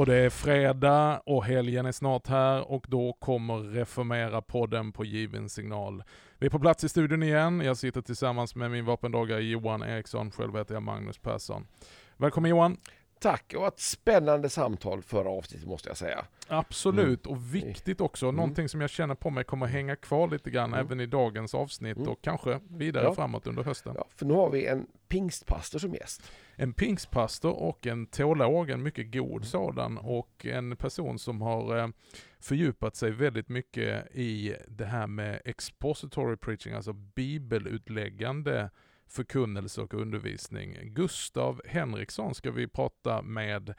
Och det är fredag och helgen är snart här och då kommer Reformera-podden på given signal. Vi är på plats i studion igen. Jag sitter tillsammans med min vapendragare Johan Eriksson. Själv heter jag Magnus Persson. Välkommen Johan! Tack och ett spännande samtal förra avsnittet måste jag säga. Absolut mm. och viktigt också. Mm. Någonting som jag känner på mig kommer hänga kvar lite grann mm. även i dagens avsnitt mm. och kanske vidare ja. framåt under hösten. Ja, för nu har vi en pingstpastor som gäst. En pingstpastor och en teolog, en mycket god mm. sådan och en person som har eh, fördjupat sig väldigt mycket i det här med expository preaching, alltså bibelutläggande förkunnelse och undervisning. Gustav Henriksson ska vi prata med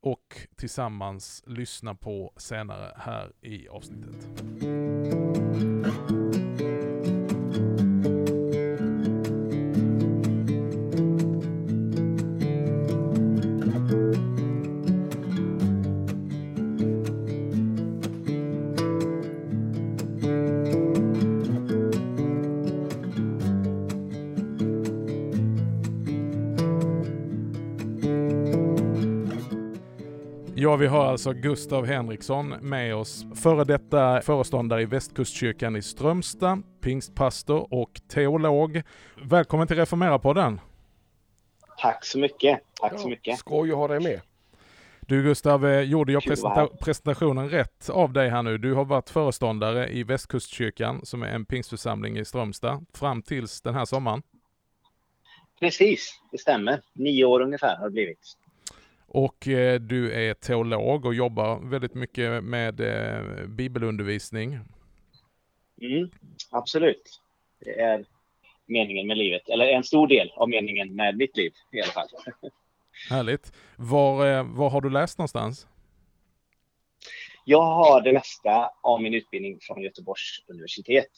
och tillsammans lyssna på senare här i avsnittet. Ja, vi har alltså Gustav Henriksson med oss, före detta föreståndare i Västkustkyrkan i Strömstad, pingstpastor och teolog. Välkommen till Reformera-podden. Tack så mycket. Tack ja, så mycket. Skoj att ha dig med. Du Gustav, eh, gjorde jag presenta presentationen rätt av dig här nu? Du har varit föreståndare i Västkustkyrkan som är en pingstförsamling i Strömstad fram tills den här sommaren. Precis, det stämmer. Nio år ungefär har det blivit. Och eh, du är teolog och jobbar väldigt mycket med eh, bibelundervisning. Mm, absolut. Det är meningen med livet, eller en stor del av meningen med mitt liv i alla fall. Härligt. Var, eh, var har du läst någonstans? Jag har det mesta av min utbildning från Göteborgs universitet.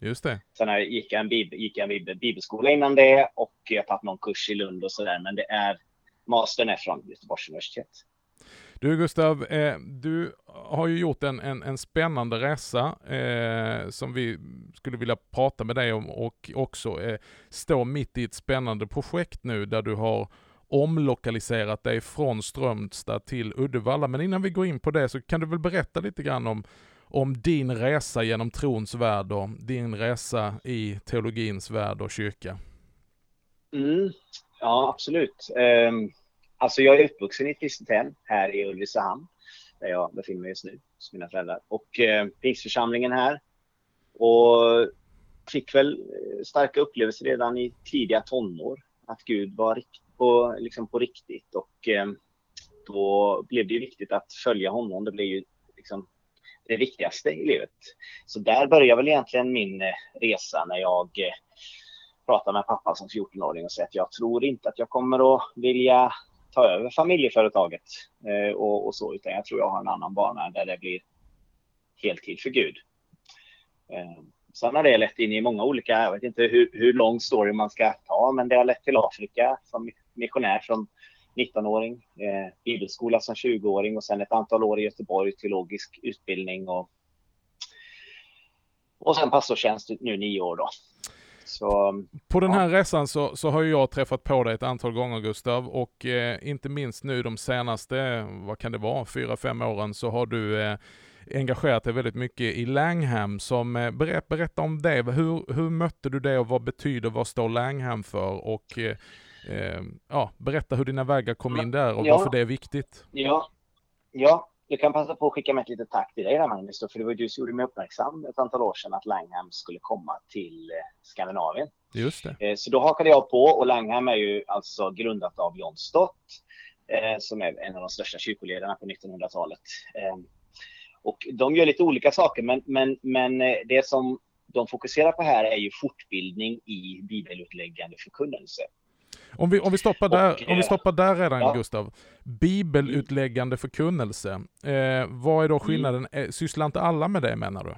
Just det. Sen gick jag en, bib gick jag en bibelskola innan det och jag har tagit någon kurs i Lund och sådär. Men det är mastern är från Göteborgs universitet. Du Gustav, eh, du har ju gjort en, en, en spännande resa eh, som vi skulle vilja prata med dig om och också eh, stå mitt i ett spännande projekt nu där du har omlokaliserat dig från Strömstad till Uddevalla. Men innan vi går in på det så kan du väl berätta lite grann om, om din resa genom trons värld och din resa i teologins värld och kyrka. Mm. Ja, absolut. Um, alltså jag är uppvuxen i ett kristet hem här i Ulricehamn, där jag befinner mig just nu hos mina föräldrar. Och uh, pingstförsamlingen här. Och fick väl eh, starka upplevelser redan i tidiga tonår. Att Gud var på, liksom på riktigt. Och um, då blev det viktigt att följa honom. Det blev ju liksom det viktigaste i livet. Så där började väl egentligen min eh, resa när jag eh, prata med pappa som 14-åring och säga att jag tror inte att jag kommer att vilja ta över familjeföretaget eh, och, och, så, utan jag tror jag har en annan bana där det blir heltid för Gud. Eh, sen har det lett in i många olika, jag vet inte hur, hur lång story man ska ta, men det har lett till Afrika som missionär som 19-åring, eh, bibelskola som 20-åring och sen ett antal år i Göteborg, teologisk utbildning och, och sen pastortjänst nu nio år då. Så, på den här ja. resan så, så har jag träffat på dig ett antal gånger Gustav och eh, inte minst nu de senaste, vad kan det vara, fyra, fem åren så har du eh, engagerat dig väldigt mycket i Langham. Som, eh, berätt, berätta om det. Hur, hur mötte du det och vad betyder, vad står Langham för? Och eh, eh, ja, berätta hur dina vägar kom in där och ja. varför det är viktigt. Ja, ja jag kan passa på att skicka med ett litet tack till dig där Magnus, för det var du som gjorde mig uppmärksam ett antal år sedan att Langham skulle komma till eh, Skandinavien. Just det. Eh, så då hakade jag på och Langham är ju alltså grundat av John Stott eh, som är en av de största kyrkoledarna på 1900-talet. Och de gör lite olika saker, men, men, men det som de fokuserar på här är ju fortbildning i bibelutläggande förkunnelse. Om vi, om vi, stoppar, där, och, om vi stoppar där redan ja. Gustav. Bibelutläggande förkunnelse. Eh, vad är då mm. skillnaden? Mm. Sysslar inte alla med det menar du?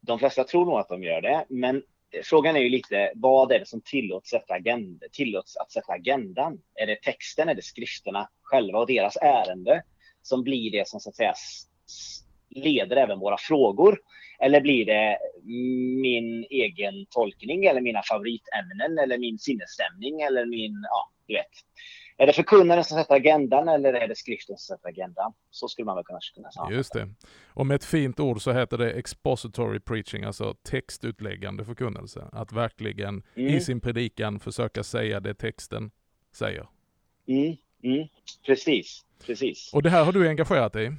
De flesta tror nog att de gör det, men frågan är ju lite vad är det som tillåts sätta, agenda, tillåts att sätta agendan? Är det texten, är det skrifterna själva och deras ärende som blir det som så att säga leder även våra frågor? Eller blir det min egen tolkning eller mina favoritämnen eller min sinnesstämning eller min, ja, du vet. är det förkunnaren som sätter agendan eller är det skriften som sätter agendan? Så skulle man väl kunna, kunna säga. Just det. Och med ett fint ord så heter det expository preaching, alltså textutläggande förkunnelse. Att verkligen mm. i sin predikan försöka säga det texten säger. Mm, mm. Precis, precis. Och det här har du engagerat dig i?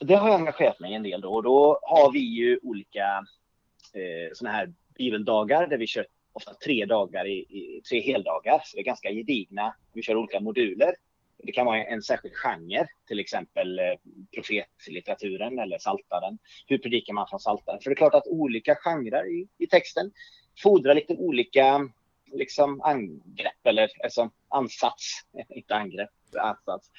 Det har jag engagerat mig en del då. Och då har vi ju olika eh, sådana här bibeldagar där vi kör ofta tre dagar i, i tre heldagar. Så det är ganska gedigna. Vi kör olika moduler. Det kan vara en särskild genre, till exempel eh, profetlitteraturen eller saltaren. Hur predikar man från saltaren? För det är klart att olika genrer i, i texten fordrar lite olika liksom, angrepp eller alltså, ansats, inte angrepp, ansats,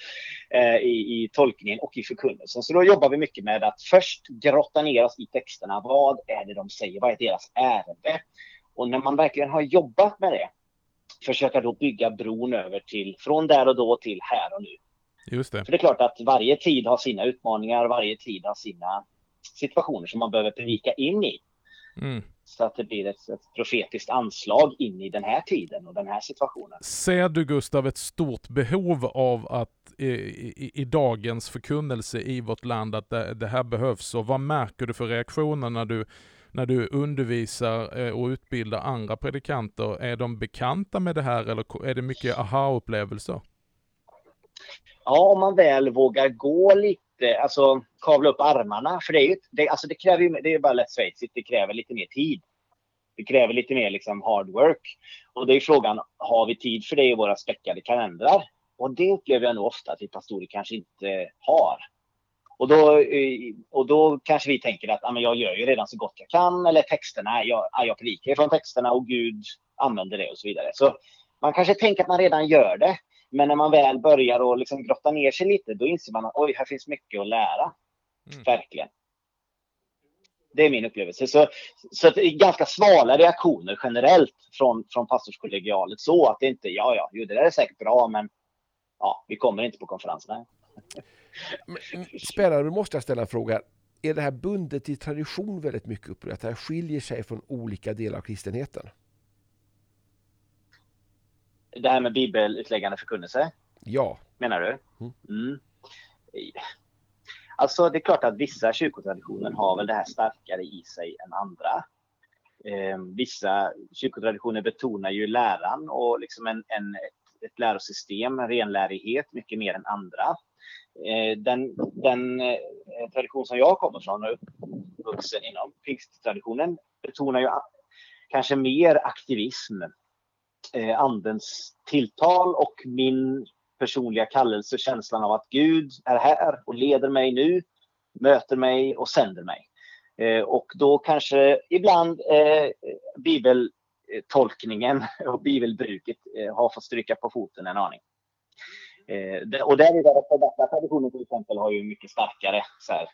eh, i, i tolkningen och i förkunnelsen. Så då jobbar vi mycket med att först grotta ner oss i texterna. Vad är det de säger? Vad är deras ärende? Och när man verkligen har jobbat med det, försöka då bygga bron över till, från där och då till här och nu. Just det. För det är klart att varje tid har sina utmaningar, varje tid har sina situationer som man behöver predika in i. Mm. Så att det blir ett, ett profetiskt anslag in i den här tiden och den här situationen. Ser du Gustav ett stort behov av att i, i, i dagens förkunnelse i vårt land att det, det, här behövs och vad märker du för reaktioner när du när du undervisar eh, och utbildar andra predikanter, är de bekanta med det här eller är det mycket aha-upplevelser? Ja, om man väl vågar gå lite, alltså kavla upp armarna, för det är ju, det, alltså det kräver ju, det är bara lätt schweizigt, det kräver lite mer tid. Det kräver lite mer liksom hard work. Och det är frågan, har vi tid för det i våra späckade kalendrar? Och det upplever jag nog ofta att vi pastorer kanske inte har. Och då, eh, och då kanske vi tänker att ah, men jag gör ju redan så gott jag kan, eller texterna, jag, jag predikar från texterna och Gud använder det och så vidare. Så man kanske tänker att man redan gör det, men när man väl börjar att liksom grotta ner sig lite, då inser man att oj, här finns mycket att lära. Mm. Verkligen. Det är min upplevelse. Så, så det är ganska svala reaktioner generellt från, från pastorskollegialet. Så att det inte, ja, ja, jo, det där är säkert bra, men ja, vi kommer inte på konferenserna. Spännande, då måste jag ställa en fråga. Är det här bundet till tradition väldigt mycket? Upp, att det här skiljer sig från olika delar av kristenheten? Det här med bibelutläggande förkunnelse? Ja. Menar du? Mm. Mm. Alltså det är klart att vissa kyrkotraditioner har väl det här starkare i sig än andra. Eh, vissa kyrkotraditioner betonar ju läran och liksom en, en, ett, ett lärosystem, en renlärighet mycket mer än andra. Eh, den, den eh, tradition som jag kommer från och uppvuxen inom, pingsttraditionen, betonar ju kanske mer aktivism, eh, andens tilltal och min personliga kallelse, känslan av att Gud är här och leder mig nu, möter mig och sänder mig. Eh, och då kanske ibland eh, bibeltolkningen och bibelbruket eh, har fått stryka på foten en aning. Eh, och där är det reformerta traditionen till exempel har ju mycket starkare så här,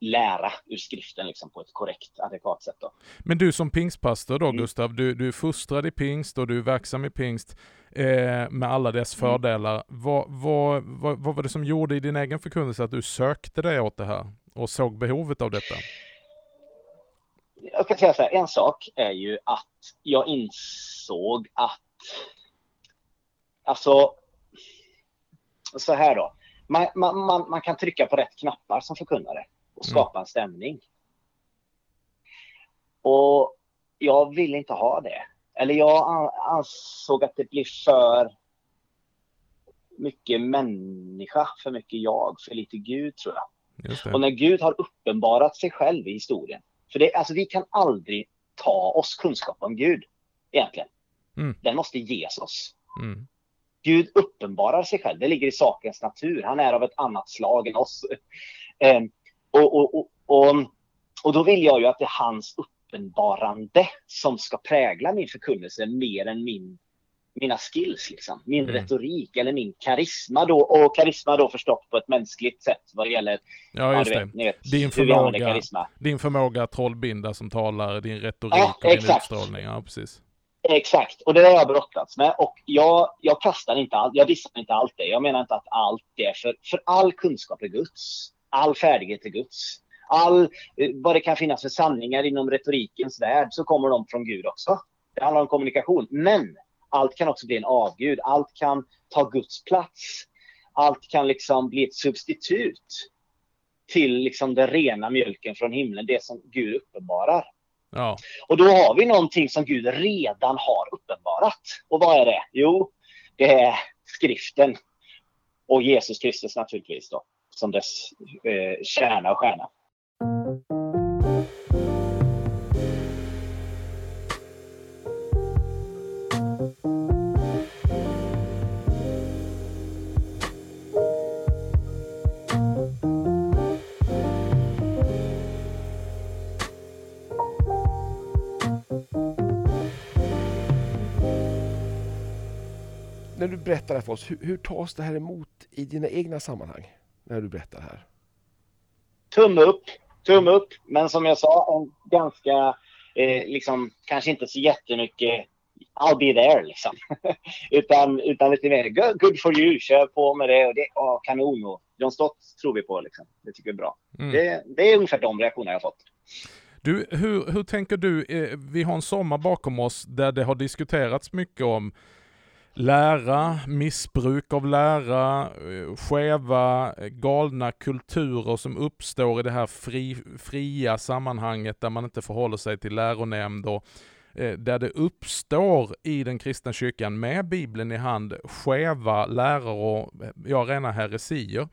lära ur skriften liksom, på ett korrekt, adekvat sätt. Då. Men du som pingstpastor då mm. Gustav, du, du är fostrad i pingst och du är verksam i pingst eh, med alla dess mm. fördelar. Vad, vad, vad, vad, var det som gjorde i din egen förkunnelse att du sökte dig åt det här och såg behovet av detta? Jag kan säga så här, en sak är ju att jag insåg att Alltså, så här då. Man, man, man, man, kan trycka på rätt knappar som förkunnare och mm. skapa mm. en stämning. Och jag vill inte ha det. Eller jag ansåg att det blir för mycket människa, för mycket jag, för lite Gud tror jag. Och när Gud har uppenbarat sig själv i historien. För det, alltså, vi kan aldrig ta oss kunskap om Gud egentligen. Mm. Den måste ges oss. Mm. Gud uppenbarar sig själv. Det ligger i sakens natur. Han är av ett annat slag än oss. Eh, och, och, och, och, och då vill jag ju att det är hans uppenbarande som ska prägla min förkunnelse mer än min, mina skills, liksom. min mm. retorik eller min karisma. Då, och karisma då förstått på ett mänskligt sätt vad det gäller ja, just ja, vet, det. Vet, din, förmåga, din förmåga att trollbinda som talar, din retorik ja, och din utstrålning. Ja, precis. Exakt, och det har jag brottats med. Och jag, jag kastar inte allt, jag dissar inte allt det. Jag menar inte att allt det, för, för all kunskap är Guds. All färdighet är Guds. All, eh, vad det kan finnas för sanningar inom retorikens värld så kommer de från Gud också. Det handlar om kommunikation. Men allt kan också bli en avgud. Allt kan ta Guds plats. Allt kan liksom bli ett substitut till liksom den rena mjölken från himlen, det som Gud uppenbarar. Ja. Och då har vi någonting som Gud redan har uppenbarat. Och vad är det? Jo, det är skriften. Och Jesus Kristus naturligtvis då, som dess eh, kärna och stjärna. När du berättar det här för oss, hur, hur tas det här emot i dina egna sammanhang? När du berättar här. Tumme upp, tumme upp. Men som jag sa, en ganska, eh, liksom, kanske inte så jättemycket I'll be there liksom. utan, utan lite mer good, good for you, kör på med det och det, åh, kanon och John Stott tror vi på liksom. Det tycker vi är bra. Mm. Det, det är ungefär de reaktioner jag har fått. Du, hur, hur tänker du? Eh, Vi har en sommar bakom oss där det har diskuterats mycket om lära, missbruk av lära, eh, skeva, eh, galna kulturer som uppstår i det här fri, fria sammanhanget där man inte förhåller sig till läronämnd och eh, där det uppstår i den kristna kyrkan med Bibeln i hand skeva läror och ja, rena heresier.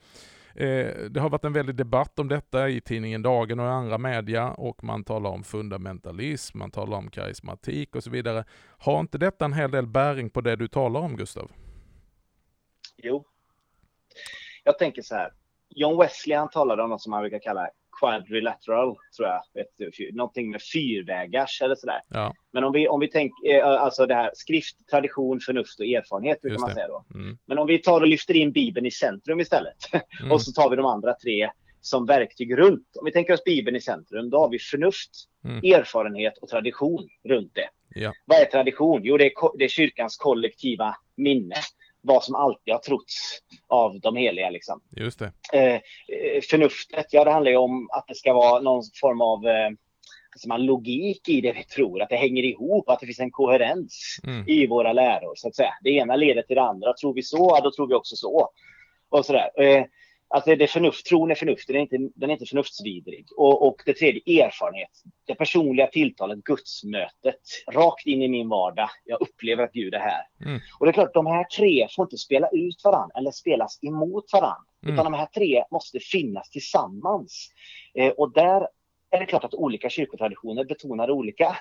Eh, det har varit en väldig debatt om detta i tidningen Dagen och i andra media och man talar om fundamentalism, man talar om karismatik och så vidare. Har inte detta en hel del bäring på det du talar om Gustav? Jo. Jag tänker så här. John Wesley han talade om något som man brukar kalla quadrilateral, tror jag. Vet, någonting med fyrvägars eller sådär. Ja, Men om vi, om vi tänker, eh, alltså det här skrift, tradition, förnuft och erfarenhet brukar man säga då. mm. Men om vi tar och lyfter in Bibeln i centrum istället. Mm. Och så tar vi de andra tre som verktyg runt. Om vi tänker oss Bibeln i centrum, då har vi förnuft, Mm. erfarenhet och tradition runt det. Ja. Vad är tradition? Jo, det är, det är kyrkans kollektiva minne. Vad som alltid har trotts av de heliga. Liksom. Just det. Eh, eh, förnuftet, ja det handlar ju om att det ska vara någon form av eh, alltså man, logik i det vi tror. Att det hänger ihop, att det finns en koherens Mm. i våra läror. Så att säga. Det ena leder till det andra. Tror vi så, då tror vi också så. Och sådär. Eh, att det, är förnuft, tron är förnuftig, den är inte, den är inte förnuftsvidrig. Och, och det tredje, erfarenhet. Det personliga tilltalet, gudsmötet. Rakt in i min vardag. Jag upplever att Gud är här. Mm. Och det är klart, de här tre får inte spela ut varandra eller spelas emot varandra. Mm. Utan de här tre måste finnas tillsammans. Eh, och där är det klart att olika kyrkotraditioner betonar olika.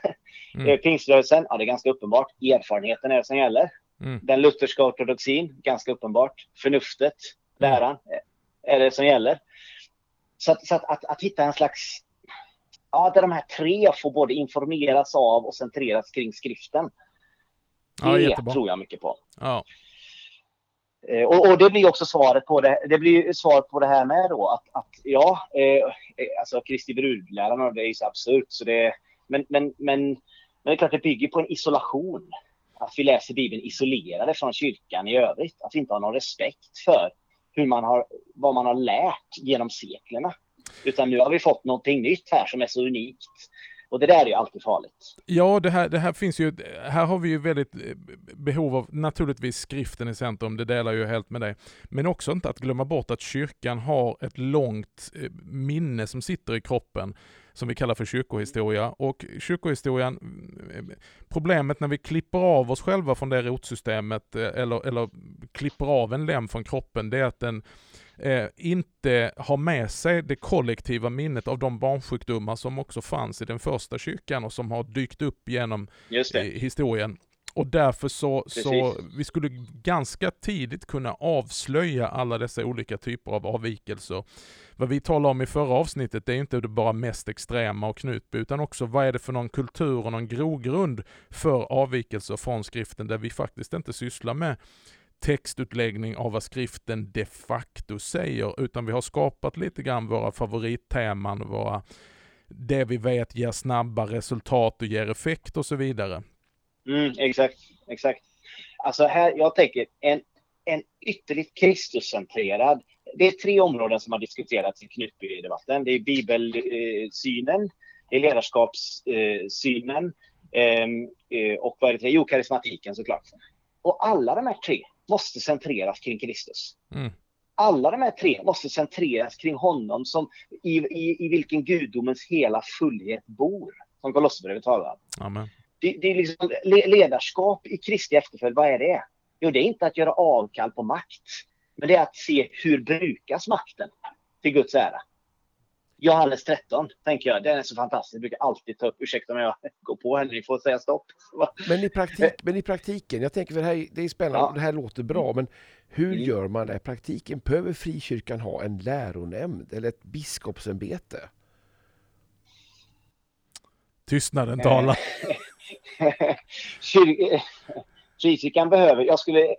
Mm. Eh, Pingströrelsen, ja det är ganska uppenbart. Erfarenheten är det som gäller. Mm. Den lutherska ortodoxin, ganska uppenbart. Förnuftet, läran, eh, är det som gäller. Så, att, så att, att, att hitta en slags... Ja, där de här tre får både informeras av och centreras kring skriften. Ja, Det jättebra. tror jag mycket på. Ja. Eh, Och, och det blir också svaret på det. Det blir svaret på det här med då att, att ja, eh, eh, alltså Kristi brudläran det är ju så absurt så det. Men, men, men, men det är klart det bygger på en isolation. Att vi läser Bibeln isolerade från kyrkan i övrigt. Att vi inte har någon respekt för hur man har, vad man har lärt genom seklerna. Utan nu har vi fått någonting nytt här som är så unikt. Och det där är ju alltid farligt. Ja, det här, det här finns ju, här har vi ju väldigt eh, behov av naturligtvis skriften i centrum, det delar jag ju helt med dig. Men också inte att glömma bort att kyrkan har ett långt eh, minne som sitter i kroppen som vi kallar för kyrkohistoria. Och kyrkohistorien, eh, problemet när vi klipper av oss själva från det rotsystemet eh, eller, eller klipper av en lem från kroppen, det är att den eh, inte har med sig det kollektiva minnet av de barnsjukdomar som också fanns i den första kyrkan och som har dykt upp genom eh, historien. Och därför så, så vi skulle ganska tidigt kunna avslöja alla dessa olika typer av avvikelser. Vad vi talar om i förra avsnittet det är inte bara mest extrema och Knutby utan också vad är det för någon kultur och någon grogrund för avvikelser från skriften där vi faktiskt inte sysslar med textutläggning av vad skriften de facto säger utan vi har skapat lite grann våra favoritteman våra det vi vet ger snabba resultat och ger effekt och så vidare. Mm, exakt, exakt. Alltså här, jag tänker en, en ytterligt Kristuscentrerad. Det är tre områden som har diskuterats i Knutby-debatten. Det är bibelsynen, det är ledarskapssynen, Ehm, eh, och vad är det tre? Jo, karismatiken såklart. Och alla de här tre måste centreras kring Kristus. Mm. Alla de här tre måste centreras kring honom som i, i, i vilken gudomens hela fullhet bor. Som Kolosserbrevet talar om. Amen. Det, det är liksom ledarskap i Kristi efterföljd, vad är det? Jo, det är inte att göra avkall på makt. Men det är att se hur brukas makten till Guds ära. Johannes 13, tänker jag. Den är så fantastisk. Jag brukar alltid ta upp, ursäkta om jag går på henne, ni får säga stopp. Men i, praktik, men i praktiken, jag tänker för det här det är spännande, ja. det här låter bra, men hur mm. gör man det i praktiken? Behöver frikyrkan ha en läronämnd eller ett biskopsämbete? Tystnaden talar. Frikyrkan behöver, jag skulle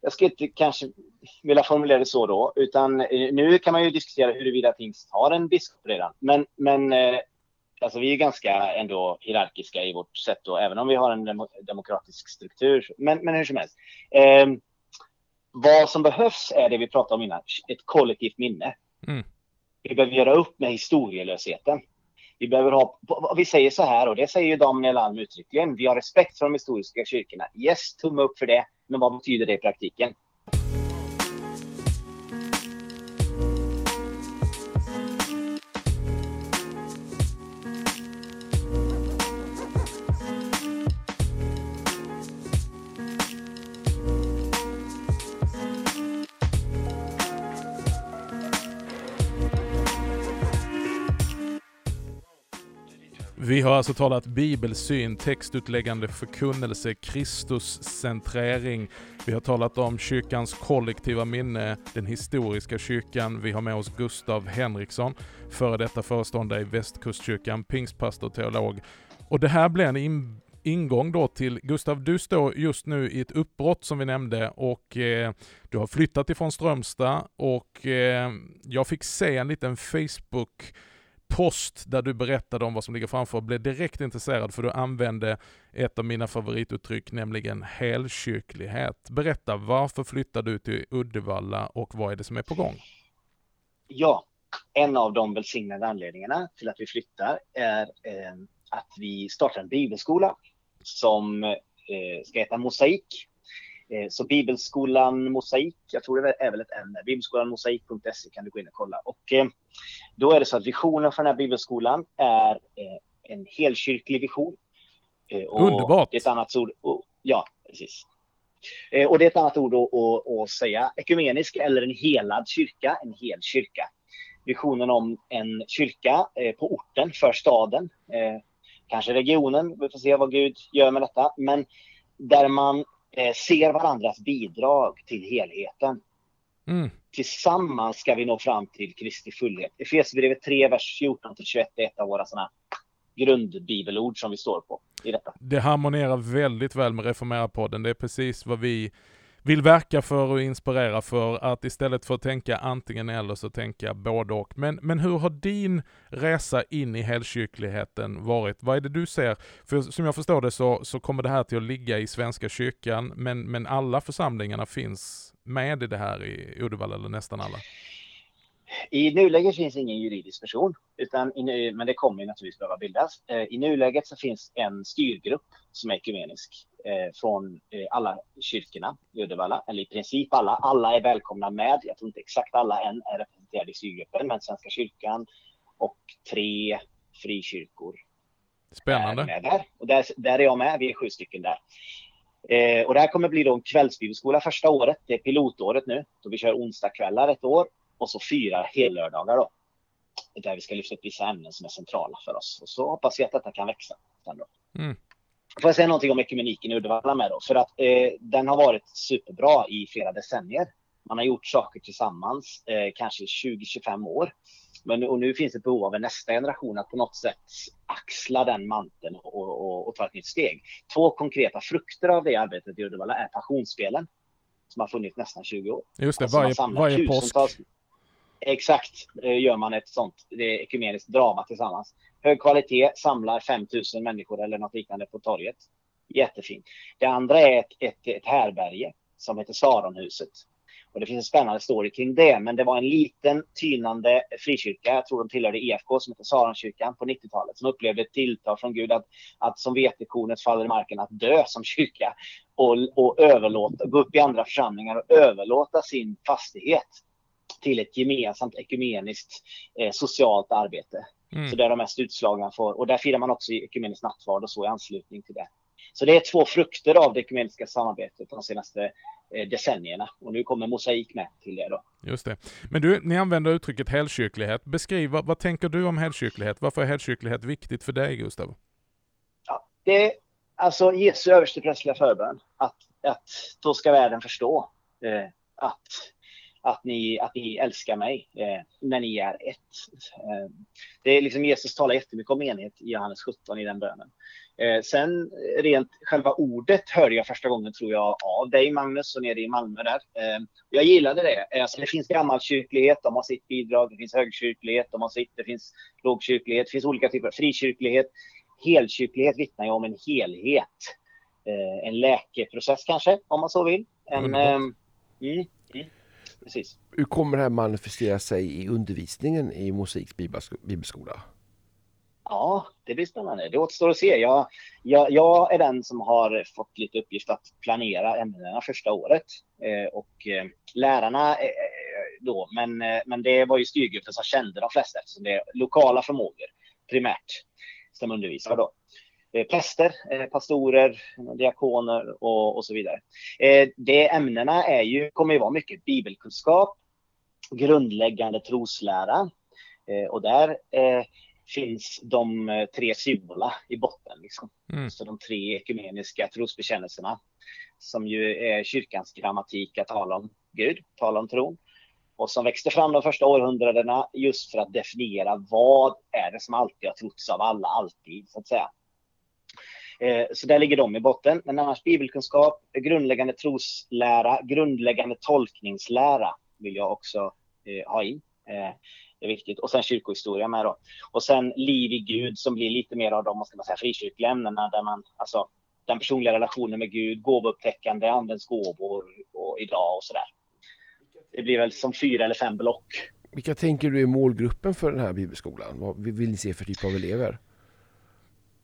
jag ska inte kanske vilja formulera det så då, utan eh, nu kan man ju diskutera huruvida Pingst har en biskop redan. Men, men eh, alltså vi är ganska ändå hierarkiska i vårt sätt då, även om vi har en demokratisk struktur. Men, men hur som helst. Eh, vad som behövs är det vi pratade om innan, ett kollektivt minne. Mm. Vi behöver göra upp med historielösheten. Vi behöver ha, vi säger så här, och det säger ju Daniel Alm uttryckligen, vi har respekt för de historiska kyrkorna. Yes, tumme upp för det. Men vad betyder det i praktiken? Vi har alltså talat bibelsyn, textutläggande förkunnelse, Kristuscentrering. Vi har talat om kyrkans kollektiva minne, den historiska kyrkan. Vi har med oss Gustav Henriksson, före detta föreståndare i Västkustkyrkan, pingstpastor, och teolog. Och det här blir en in ingång då till, Gustav, du står just nu i ett uppbrott som vi nämnde och eh, du har flyttat ifrån Strömstad och eh, jag fick se en liten Facebook post där du berättade om vad som ligger framför och blev direkt intresserad för du använde ett av mina favorituttryck, nämligen helkyrklighet. Berätta, varför flyttade du till Uddevalla och vad är det som är på gång? Ja, en av de välsignade anledningarna till att vi flyttar är eh, att vi startar en bibelskola som eh, ska heta Mosaik så Bibelskolan Mosaik, jag tror det är väl ett N, bibelskolanmosaik.se kan du gå in och kolla. Och eh, då är det så att visionen för den här bibelskolan är eh, en helkyrklig vision. Och Underbart! Det är ett annat ord, och, ja precis. Och det är ett annat ord att, att säga ekumenisk eller en helad kyrka, en hel kyrka. Visionen om en kyrka på orten, för staden, kanske regionen, vi får se vad Gud gör med detta, men där man eh, ser varandras bidrag till helheten. Mm. Tillsammans ska vi nå fram till Kristi fullhet. Efesierbrevet 3, vers 14-21 är ett av våra sådana grundbibelord som vi står på i detta. Det harmonerar väldigt väl med Reformera-podden. Det är precis vad vi vill verka för och inspirera för att istället för att tänka antingen eller så tänka både och. Men, men hur har din resa in i helkyrkligheten varit? Vad är det du ser? För som jag förstår det så, så kommer det här till att ligga i Svenska kyrkan, men, men alla församlingarna finns med i det här i Uddevalla, eller nästan alla. I nuläget finns ingen juridisk person, utan i, men det kommer naturligtvis behöva bildas. Eh, I nuläget så finns en styrgrupp som är ekumenisk från eh, alla kyrkorna i Uddevalla, eller i princip alla. Alla är välkomna med. Jag tror inte exakt alla än är representerade i styrgruppen, men Svenska kyrkan och tre frikyrkor. Spännande. Är där. Och där, där är jag med. Vi är sju stycken där. Eh, och det här kommer bli då en kvällsbibelskola första året. Det är pilotåret nu. Då vi kör onsdagskvällar ett år och så fyra hellördagar då. Där vi ska lyfta upp vissa ämnen som är centrala för oss. Och så hoppas vi att detta kan växa. Sen då. Mm. Får jag säga någonting om ekumeniken i Uddevalla med då? För att eh, den har varit superbra i flera decennier. Man har gjort saker tillsammans, eh, kanske 20-25 år. Men och nu finns det behov av en nästa generation att på något sätt axla den manteln och, och, och, ta ett nytt steg. Två konkreta frukter av det arbetet i Uddevalla är passionsspelen som har funnits nästan 20 år. Just det, alltså varje, varje påsk. Exakt, gör man ett sånt det ekumeniskt drama tillsammans. Hög kvalitet, samlar 5000 människor eller något liknande på torget. Jättefint. Det andra är ett, ett, ett härberge som heter Saronhuset. Och det finns en spännande story kring det, men det var en liten tynande frikyrka, jag tror de tillhörde EFK, som heter Saronkyrkan på 90-talet, som upplevde ett tilltal från Gud att, att som vetekornet faller i marken, att dö som kyrka och, och överlåta, gå upp i andra församlingar och överlåta sin fastighet till ett gemensamt ekumeniskt eh, socialt arbete. Mm. Så där de mest utslagna får, och där firar man också ekumenisk nattvard och så i anslutning till det. Så det är två frukter av det ekumeniska samarbetet de senaste eh, decennierna. Och nu kommer mosaik med till det då. Just det. Men du, ni använder uttrycket helkyrklighet. Beskriv, vad, vad tänker du om helkyrklighet? Varför är helkyrklighet viktigt för dig, Gustav? Ja, det är alltså Jesu översteprästliga förbön. Att, att då ska världen förstå eh, att att ni, att ni älskar mig eh, när ni är ett. Eh, det är liksom Jesus talar jättemycket om enhet i Johannes 17 i den bönen. Eh, sen rent själva ordet hörde jag första gången tror jag av dig Magnus och nere i Malmö där. Eh, jag gillade det. Alltså, det finns gammalkyrklighet, de har sitt bidrag. Det finns högkyrklighet, de har sitt. Det finns lågkyrklighet, det finns olika typer av frikyrklighet. Helkyrklighet vittnar ju om en helhet. Eh, en läkeprocess kanske, om man så vill. En, mm, mm precis. Hur kommer det här manifestera sig i undervisningen i Mosaiks bibelskola? Ja, det blir spännande. Det återstår att se. Jag, jag, jag, är den som har fått lite uppgift att planera ämnena första året. Eh, och eh, lärarna eh, då, men, eh, men det var ju styrgruppen som kände de flesta eftersom det är lokala förmågor primärt som undervisar då. Eh, präster, eh, pastorer, diakoner och, och så vidare. Eh, det ämnena är ju, kommer ju vara mycket bibelkunskap, grundläggande troslära och där finns de tre symbola i botten. Liksom. Mm. Så de tre ekumeniska trosbekännelserna som ju är kyrkans grammatik att tala om Gud, tala om tron och som växte fram de första århundradena just för att definiera vad är det som alltid har trotts av alla, alltid så att säga. Eh, så där ligger de i botten. Men annars bibelkunskap, grundläggande troslära, grundläggande tolkningslära vill jag också eh, ha in. Eh, det är viktigt. Och sen kyrkohistoria med då. Och sen liv i Gud som blir lite mer av de, ska man säga, frikyrkliga ämnena där man, alltså den personliga relationen med Gud, gåvoupptäckande, andens gåvor och idag och sådär. Det blir väl som fyra eller fem block. Vilka tänker du är målgruppen för den här bibelskolan? Vad vill ni se för typ av elever?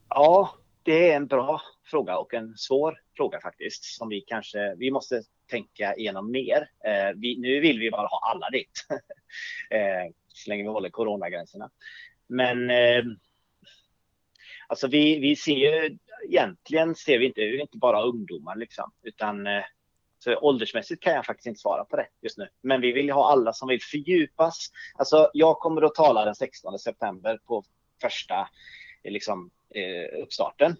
Ja, det är en bra fråga och en svår fråga faktiskt som vi kanske, vi måste tänka igenom mer. Eh, vi, nu vill vi bara ha alla dit. eh, så länge vi håller coronagränserna. Men eh, alltså vi, vi ser ju egentligen ser vi inte, inte bara ungdomar liksom, utan eh, så åldersmässigt kan jag faktiskt inte svara på det just nu. Men vi vill ha alla som vill fördjupas. Alltså jag kommer att tala den 16 september på första liksom, eh, uppstarten.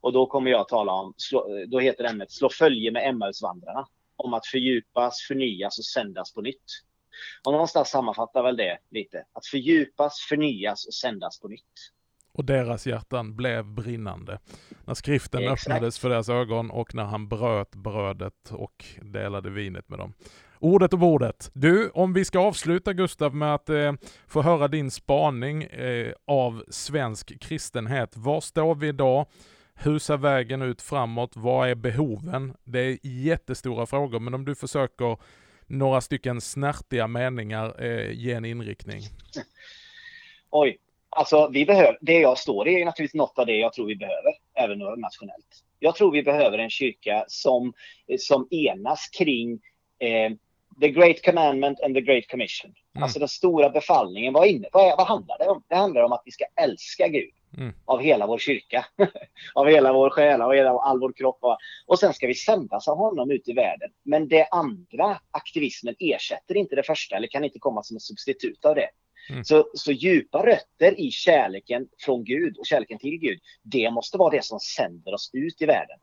Och då kommer jag tala om, slå, då heter ämnet Slå följe med Emmausvandrarna. Om att fördjupas, förnyas och sändas på nytt. Och någonstans sammanfattar väl det lite. Att fördjupas, förnyas och sändas på nytt. Och deras hjärtan blev brinnande. När skriften Exakt. öppnades för deras ögon och när han bröt brödet och delade vinet med dem. Ordet och bordet. Du, om vi ska avsluta Gustav med att eh, få höra din spaning eh, av svensk kristenhet. Var står vi idag? Hur ser vägen ut framåt? Vad är behoven? Det är jättestora frågor, men om du försöker några stycken snärtiga meningar eh, ge en inriktning. Oj, alltså vi behöver, det jag står i är naturligtvis något av det jag tror vi behöver, även nationellt. Jag tror vi behöver en kyrka som, som enas kring eh, the great commandment and the great commission. Mm. Alltså den stora befallningen. Vad, inne, vad, vad handlar det om? Det handlar om att vi ska älska Gud. Mm. Av hela vår kyrka. av hela vår själ, av hela, all vår kropp. Och, och sen ska vi sändas av honom ut i världen. Men det andra, aktivismen, ersätter inte det första eller kan inte komma som ett substitut av det. Mm. Så, så djupa rötter i kärleken från Gud och kärleken till Gud, det måste vara det som sänder oss ut i världen.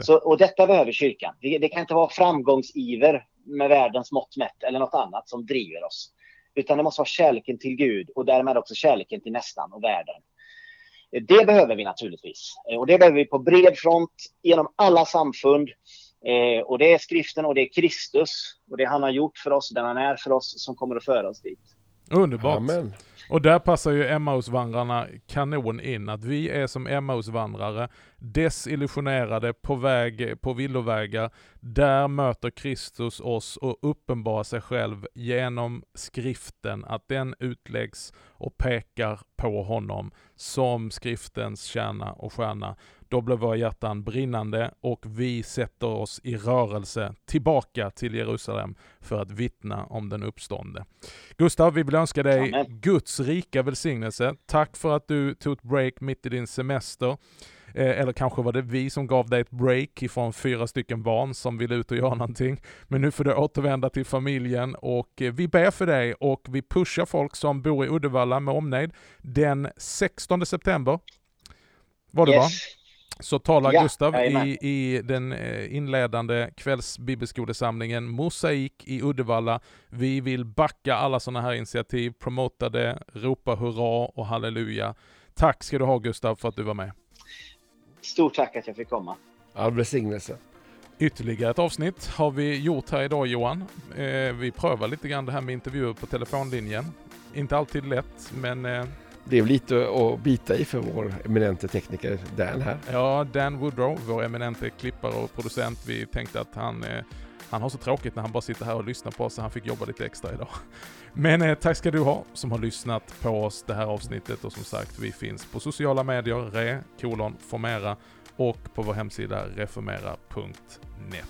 Så, och detta behöver kyrkan. Det, det, kan inte vara framgångsiver med världens mått mätt eller något annat som driver oss. Utan det måste vara kärleken till Gud och därmed också kärleken till nästan och världen. Det behöver vi naturligtvis. Och det behöver vi på bred front genom alla samfund. Eh, och det är skriften och det är Kristus och det han har gjort för oss, den han är för oss, som kommer att föra oss dit. Underbart. Amen. Och där passar ju Emmausvandrarna kanon in. Att vi är som Emmausvandrare, desillusionerade, på väg på villovägar, Där möter Kristus oss och uppenbarar sig själv genom skriften, att den utläggs och pekar på honom som skriftens kärna och stjärna. Då blir våra hjärtan brinnande och vi sätter oss i rörelse tillbaka till Jerusalem för att vittna om den uppståndne. Gustav, vi vill önska dig Amen. Guds rika välsignelse. Tack för att du tog ett break mitt i din semester. Eh, eller kanske var det vi som gav dig ett break ifrån fyra stycken barn som vill ut och göra någonting. Men nu får du återvända till familjen och eh, vi ber för dig och vi pushar folk som bor i Uddevalla med omnejd den 16 september. Var det yes. va? så talar ja, Gustav i, i den eh, inledande kvällsbibelskolesamlingen Mosaik i Uddevalla. Vi vill backa alla sådana här initiativ, promota det, ropa hurra och halleluja. Tack ska du ha Gustav för att du var med. Stort tack att jag fick komma. All välsignelse. Ytterligare ett avsnitt har vi gjort här idag Johan. Eh, vi prövar lite grann det här med intervjuer på telefonlinjen. Inte alltid lätt, men eh, det är lite att bita i för vår eminente tekniker Dan här. Ja, Dan Woodrow, vår eminente klippare och producent. Vi tänkte att han, eh, han har så tråkigt när han bara sitter här och lyssnar på oss, så han fick jobba lite extra idag. Men eh, tack ska du ha som har lyssnat på oss det här avsnittet och som sagt, vi finns på sociala medier, re, kolon, formera och på vår hemsida reformera.net.